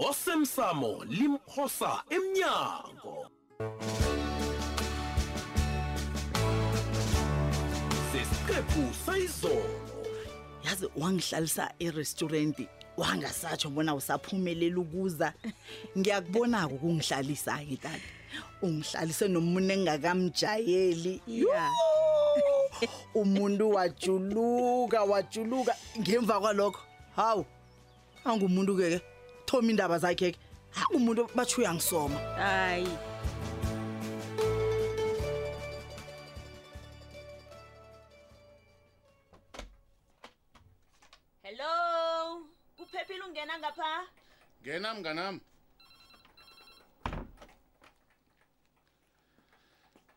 osemsamo limphosa emnyango sesiqephu sayizolo yazi wangihlalisa e-restaurant wangasatsho bona usaphumelela ukuza ngiyakubona-ko ukungihlalisa-ke tata ungihlalise nomuntu engakamjayeli ya umuntu wajuluka wajuluka ngemva kwalokho hawu angumuntu keke thoma indaba zakhe ke angumuntu batsho uyangisoma hayi hello kuphephile ungena ngapha ngena mnganami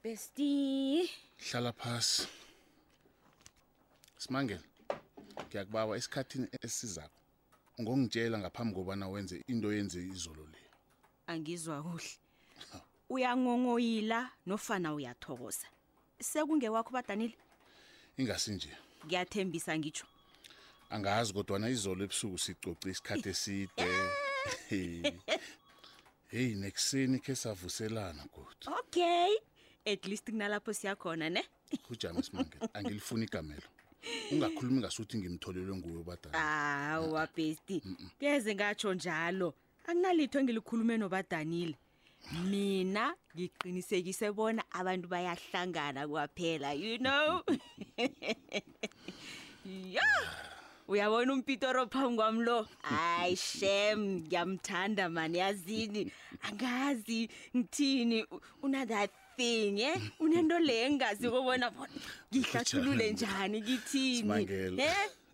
bestie hlala phasi simangele ngiyakubawa esikhathini esizako ngongitshela ngaphambi kobana wenze into yenze izolo le angizwa kuhle uyangongoyila nofana uyathokoza sekungewakho badanile ingasi nje ngiyathembisa ngitsho angazi kodwana izolo ebusuku sicoce isikhathi eside heyi nekuseni khe savuselana kodwa okay at least kunalapho siyakhona ne kujame simange angilifuni igamelo ungakhulumi ngasuthi ngimtholelwe nguwe ubadala awu wabhesti keze ngatsho njalo mm -mm. akunalitho engilikhulume nobadanile mina ngiqinisekise bona abantu bayahlangana kwaphela you know ya uyabona umpitoro phambi kwami lo hayi shem ngiyamthanda mani yazini angazi ngithini u- unathat thing e unento le engazi kobona bona ngihlathulule njani ngithini Simangele. Eh?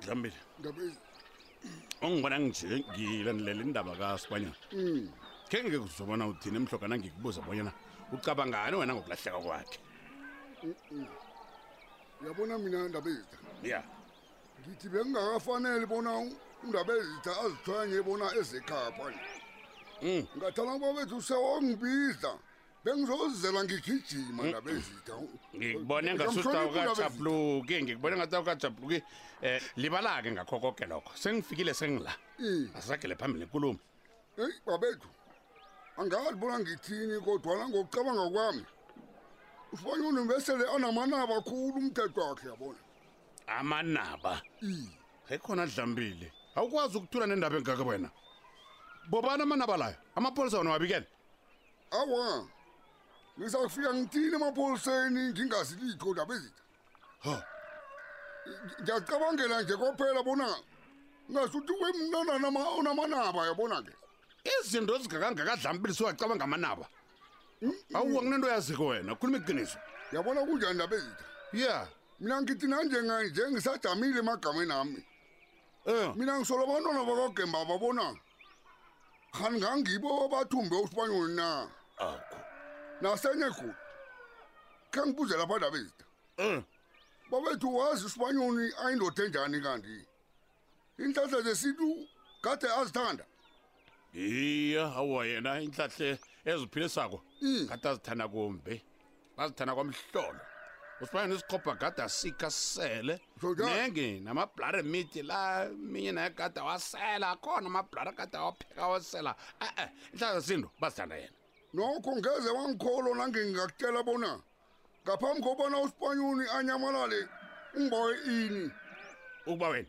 Dlambile. Ndabeni. Ongibona ngije ngilandlela indaba kaSibanyana. Mm. Ke ngeke kuzobona uthini emhlogana ngikubuza bonyana ucabangani wena ngokulahleka kwakhe. Mm-mm. Uyabona mina ndabezitha. Ya. Ngithi bengingakafaneli bona u- undabezitha azithwanye bona ezekhapha. Mm. Ngathana babethu sewangibiza bengizozizela ngigijima mm. ndabezitha ngikubone ngasuta ukajabuluki ngikubone ngathi ukajabuluki um eh, libala-ke ngakho koke lokho sengifikile sengila asisagele phambili nkulumo eyi babethu angazi bona ngithini kodwa la ngokucabanga kwami usibanyoni besele anamanaba khulu umthetho wakhe yabona amanaba ekhona dlambile awukwazi ukuthula nendaba engaka wena bobani amanaba layo amapholisa wona wabikele awa ngisakufika ngithini emapholiseni ngingazi litho ndaba ezitha ha ngiyacabangela nje kwaphela bona ngasuthi wemnanana onamanaba yabona-ke izinto ezingakangakadlambili siwacabanga amanaba hmm? awuwa kunento yaziko wena khuluma iqiniso yabona kunjani ndaba ezitha ya mina ngithi nanjenganje ngisajamile emagameni ami eh. mina ngisolo abantwana bakagemba babonanga khani ngangibo abathumbe usibanyoni na akho nasenye godi khe ngibuze lapha ndaba ezida um babethu wazi usibanyoni ayindoda enjani kanti inhlahla zesintu kade azithanda iya awa yena inhlahle eziphilisako kade azithanda kumbi bazithana kwamhlolo usifana nesikhopha gada asika sele nenge namablare miti la minye naye gada wasela akhona amablare gada wapheka wasela e-e inhlaka sinto bazithanda yena nokho ngeze wangikholo nangingakutshela bona ngaphambi kobona usipanyuni anyamalale ungibawe ini ukuba wena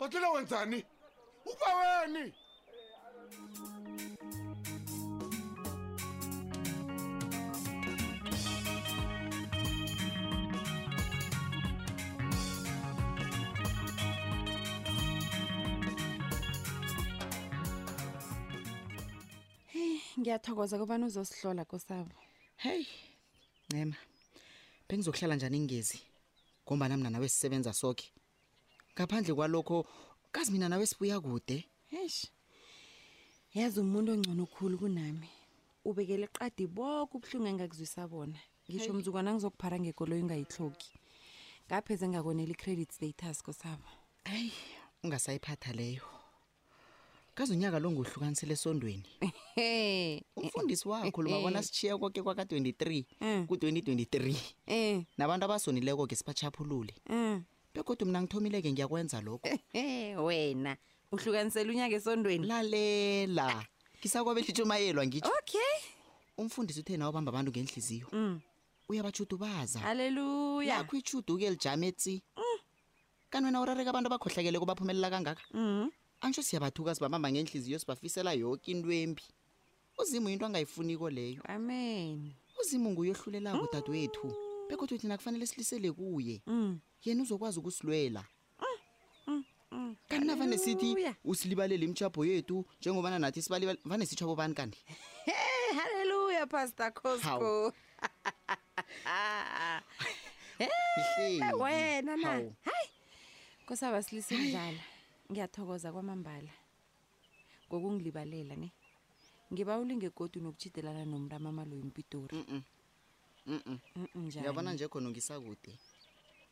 Bakile wenzani? Ukuba weni? heyi ngiyathokoza kobana uzosihlola kosabo heyi ncema bengizokuhlala njani ingezi ngombana mna nawe sisebenza soke ngaphandle kwalokho kazi mina nawe sibuya kude eish yazi umuntu ongcono khulu kunami ubekele qadi boke ubuhlungu engakuzwisa bona ngisho Hayi. mzukwana ngizokuphara ngekoloyi ungayihlogi ngapheze ngakonela i-credit status kosabo ayi ungasayiphatha leyo kaze unyaka lo ngohlukanisele esondweni Hey. umfundisi wakho lobabona sishiye koke kwaka-23 Mm. ku-2023 Eh. nabantu abasonileko ke sibachaphulule Mm. begodwa mna ngithomileke ngiyakwenza lokho Eh wena uhlukanisela unyaka esondweni. lalela ngisakwabela itshumayelwa ngitsho Okay. umfundisi uthe nawo bamba abantu ngenhliziyo Mm. uyabatshudubaza Hallelujah. yakho itshudu ke lijame tsi kanti wena urareka abantu abakhohlakeleko baphumelela kangaka Mhm. angisho siyabathuka sibamama ngenhliziyo sibafisela yoke into embi uzimu yinto angayifuniko leyo amen uzimu nguye ohlulelako dadwethu begodwa thina kufanele silisele kuye Mm. yena uzokwazi ukusilwela Mm. kanti navane sithi Hallelujah. usilibalele imitshabho yethu njengobana nathi sibalibale vane sitshabo bani kanti Eh, haleluya pastor cosco Ah, Ihleli. eh, wena na Hawu. hayi kosaba silisa indlala ngiyathokoza kwamambala ngokungilibalela ne ngiba ulinge godu nokutjhidelana nomrama amaloyi mpitori Mm-mm. Mm-mm. Mm-mm, njani? uyabona nje khona ungisakude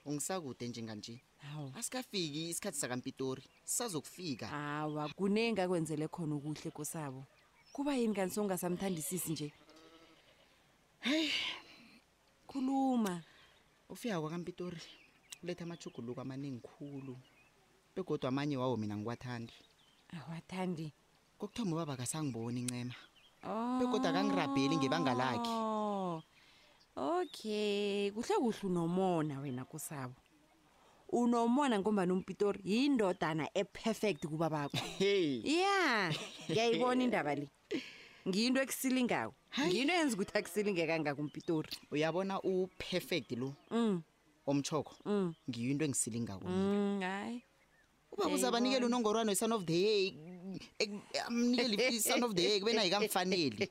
ungisakude njenganje Hawu. asikafiki isikhathi sakampitori sisazokufika awa kunengi akwenzele khona okuhle kosabo kuba yini kanti songasamthandisisi nje heyi khuluma ufika kwakampitori uletha amachuguluko amaningi khulu begodwa amanye wawo mina ngiwathandi awathandi kokuthoma ubaba kasangiboni ncema begodwa kangirabheli ngebanga lakhe Oh. okay kuhle kuhle unomona wena kusabo unomona ngombani umpitori yindodana eperfect kubabakho heyi ya ngiyayibona indaba le ngiyinto ekusilingako ngiyinto yenza ukuthi akusilinge kangaka umpitori uyabona uperfect lo mm. omchoko mm. ngiyo into engisilingako mm, hayi ubabuza abanikela unongorwana we-son of the year amnikela i-son of the year kube naye kamfaneli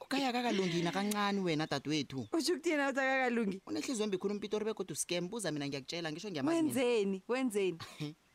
ukaya kakalungi nakancane wena dadewethu usho ukuthi yena uthi akakalungi unehliziyo embi khulu umpitori begodwa uscam buza mina ngiyakutshela ngisho ngiyamazini wenzeni wenzeni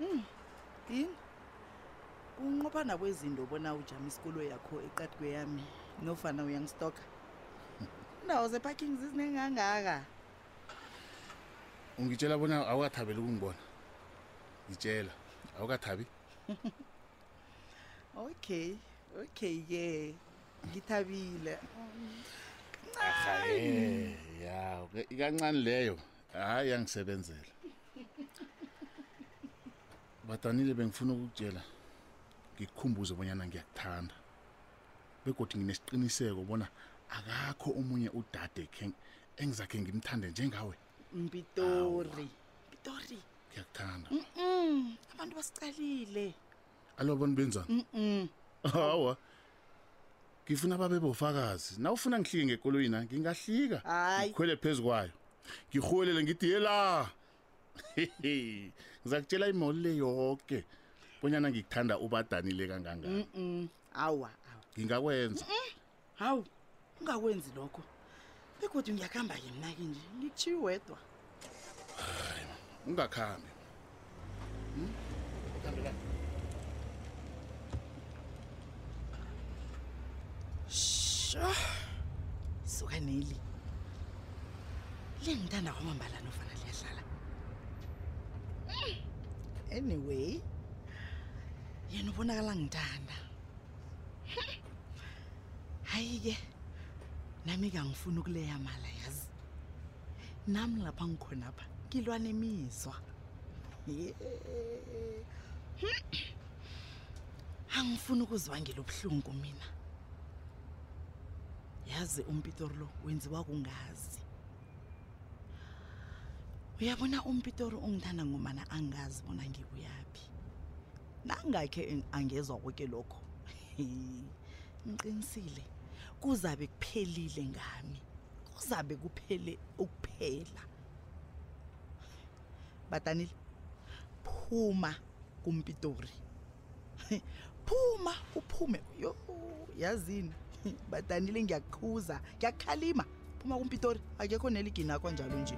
Mm. Din. Kunqophana kwezinto bona ujama isikolo yakho eqadi kweyami nofana uyangistoka. Indawo zeparking zizinengangaka. Ungitshela bona awukathabeli ukungibona. Ngitshela, awukathabi? Okay, okay ke. Ngithabile. Kancane. Akaye, ya, ikancane leyo. hayi yangisebenzela badanile bengifuna ukukutshela ngikukhumbuze bonyana ngiyakuthanda begodwa nginesiqiniseko bona akakho omunye udade engizakhe ngimthande njengawe mpitori mpitori ngiyakuthanda abantu basicalile alo abantu benzani hawa ngifuna babe bofakazi nawufuna ngihlike ngekoloyi na ngingahlika ngikhwele phezu kwayo ngirhuwelele ngithi yela ngiza kutshela imoli le yoke bonyana ngikuthanda ubadanile kangangani awa awa ngingakwenza hawu ungakwenzi lokho begodwa ngiyakuhamba ke mna ke nje ngikutshiyi wedwa ungakhambi hmm? ukhambelani sho suka neli lengithanda kwamambala nofana liyahlala anyway yena ubonakala ngithanda hayi-ke nami kangifuni ukuleya mala yazi nami lapha ngikhonapha ngilwa nemizwa angifuni ukuzwa ngelobuhlungu mina yazi umpitori lo wenziwa kungazi uyabona umpitori ungithanda ngomana angazi bona ngikuyaphi nangakhe angezwa koke lokho ngiqinisile kuzabe kuphelile ngami kuzabe kuphele ukuphela badanile phuma kumpitori phuma uphume yo yazini badanile ngiyaqhuza ngiyakhalima phuma kumpitori akekho neliginakwa njalo nje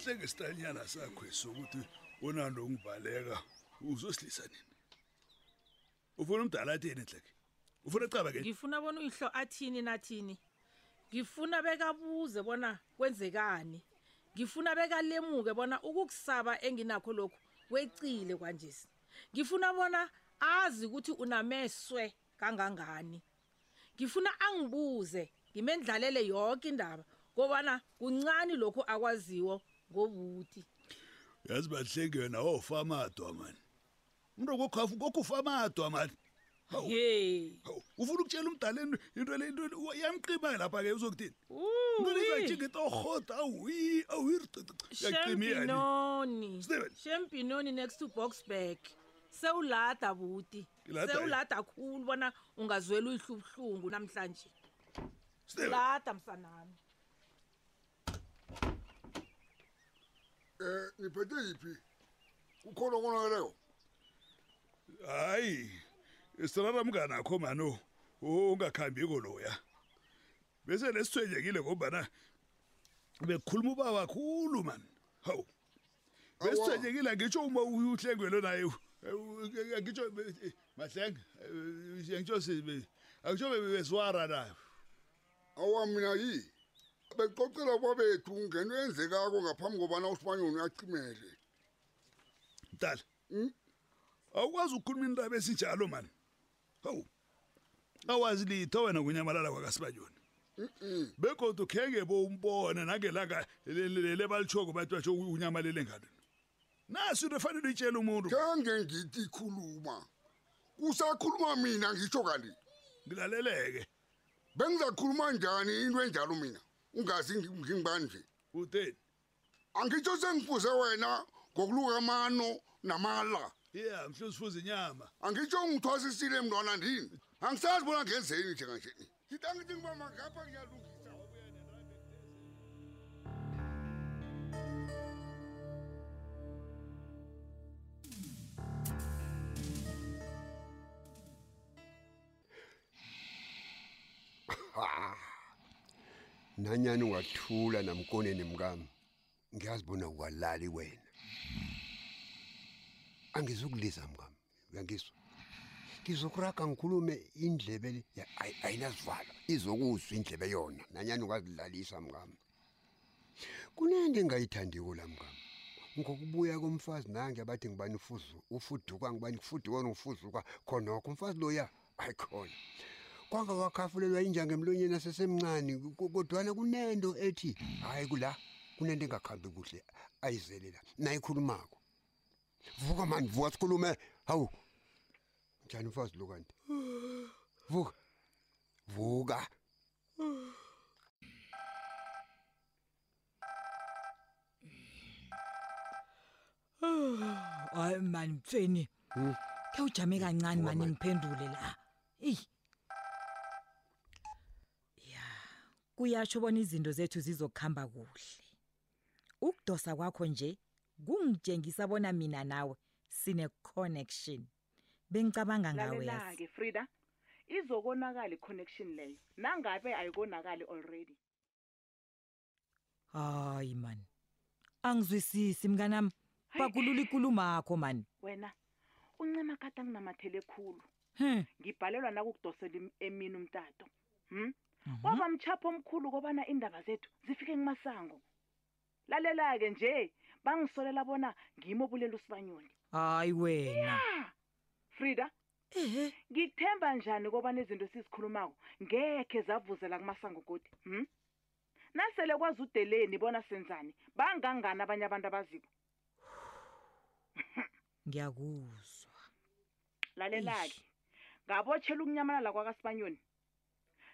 ngenhle ngesitanyana sakho sokuthi unando ngibaleka uzosilisa nini ufuna umdala athini hleke ufuna caba ke ngifuna bona uyihlo athini nathini ngifuna bekabuze bona kwenzekani ngifuna bekalemuke bona ukukusaba enginakho lokhu wecile kwanjesi ngifuna bona azi ukuthi unameswe kangangani ngifuna angibuze ngimendlalele yonke indaba kobana kuncani lokhu akwaziwo ngobuti yazi bahlenge wena wofa amadwa mani umntu kokhafu kokufa amadwa mani ye ufuna ukutshela umdala into into le into yamqima lapha ke uzokuthini into le izajinga into ohota awuyi awuyaqimiyani shempinoni next to boxburg sewulada buti sewulada khulu bona ungazwela uyihlubuhlungu namhlanje lada msanami Eh, nipete ipi? Kukhona okonakeleko? Hayi. Isirara mngana akho mano. Ungakhambi koloya. Bese lesithwenyekile ngombana bekukhuluma ubaba kakhulu man. Hawu. Besithwenyekile ngitsho uma uyuhlengwelo naye. Ngitsho mahleng. Ngitsho sibe. Angitsho bezwara naye. awa mina yi becocela kwabethu ngento yenzekako ngaphambi kobana usibanyoni acimele mdala hmm? awukwazi ukukhuluma indaba esinjalo mani hawu awazi litho wena kunyamalala kwakasibanyoni begodu khenge bo umbone nakelaka lele balitshoko bathi basho unyamalele ngalo naso into efanele uyitshela umuntu khenge ngithi khuluma kusakhuluma mina ngitsho kanti ngilaleleke bengizakhuluma njani into enjalo mina ungazi ngingibani nje utheni angitsho sengifuze wena ngokuluka amano namala yeah mhlu sifuza inyama angitsho ungithwasisile mntwana ndini angisazi bona ngenzeni njenganjeni ngithi angithi ngiba mangapha ngiyalunga nanyani ungathula namkoneni mkami ngiyazi bona walali wena angizukuliza mkami uyangizwa ngizokuraga ngikhulume indlebe le ayinazivalo izokuzwa indlebe yona nanyani ungazilalisa mkami kunento engayithandiko la mngam ngokubuya komfazi nange abathi ngibani ufuzu ufuduka ngibani kufuduka nofuzuka khonokho umfazi loya ayikhona kwanga wakhafulelwa inja ngemlonyeni asesemncane kodwana kunento ethi hhayi kula kunento engakhambi kuhle ayizelela nayikhulumako vuka mani vuka sikhulume hawu njani umfazi lo kanti vuka vuka hayi mani mfeni Hmm. khewujame kancane mani ngiphendule la eyi ya kuyasho bona izinto zethu zizokuhamba kuhle ukudosa kwakho nje kungitshengisa bona mina nawe sine-connection bengicabanga ngawe yazi lalelake frida izokonakala i-connection leyo nangabe ayikonakali already hayi mani angizwisisi mnganami Hayi. bakulula ikulumakho mani wena uncema kade anginamathele khulu Hm. ngibhalelwa nakukudosela im- emini umtato hm Mhm. waba mtshapho omkhulu kobana iindaba zethu zifike kumasango lalela-ke nje bangisolela bona ngimo bulela usibanyoni hayi wena frida ehe ngikuthemba njani kobana izinto esizikhulumako ngekhe zavuzela kumasango godi hm nasele kwazi udeleni bona senzani bangangani abanye abantu abaziko ngiyakuzwa lalelake ngabotshela ukunyamalala kwakasibanyoni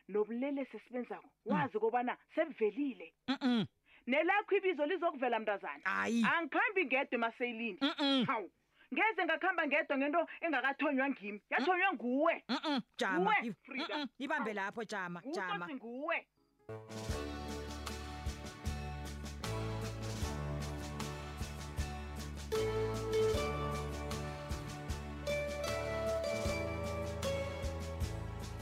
nobulelesi esibenzako wazi kobana sebuvelile Mm-mm. nelakho ibizo lizokuvela mntazana Ayi. angikhambi ngedwa emaseyilini Mm-mm. hawu ngeze ngakuhamba ngedwa ngento engakathonywa ngimi yathonywa nguwe Mm-mm. jama Nguwe, i- Frida. Mm-mm. ibambe lapho jama jama utsotsi nguwe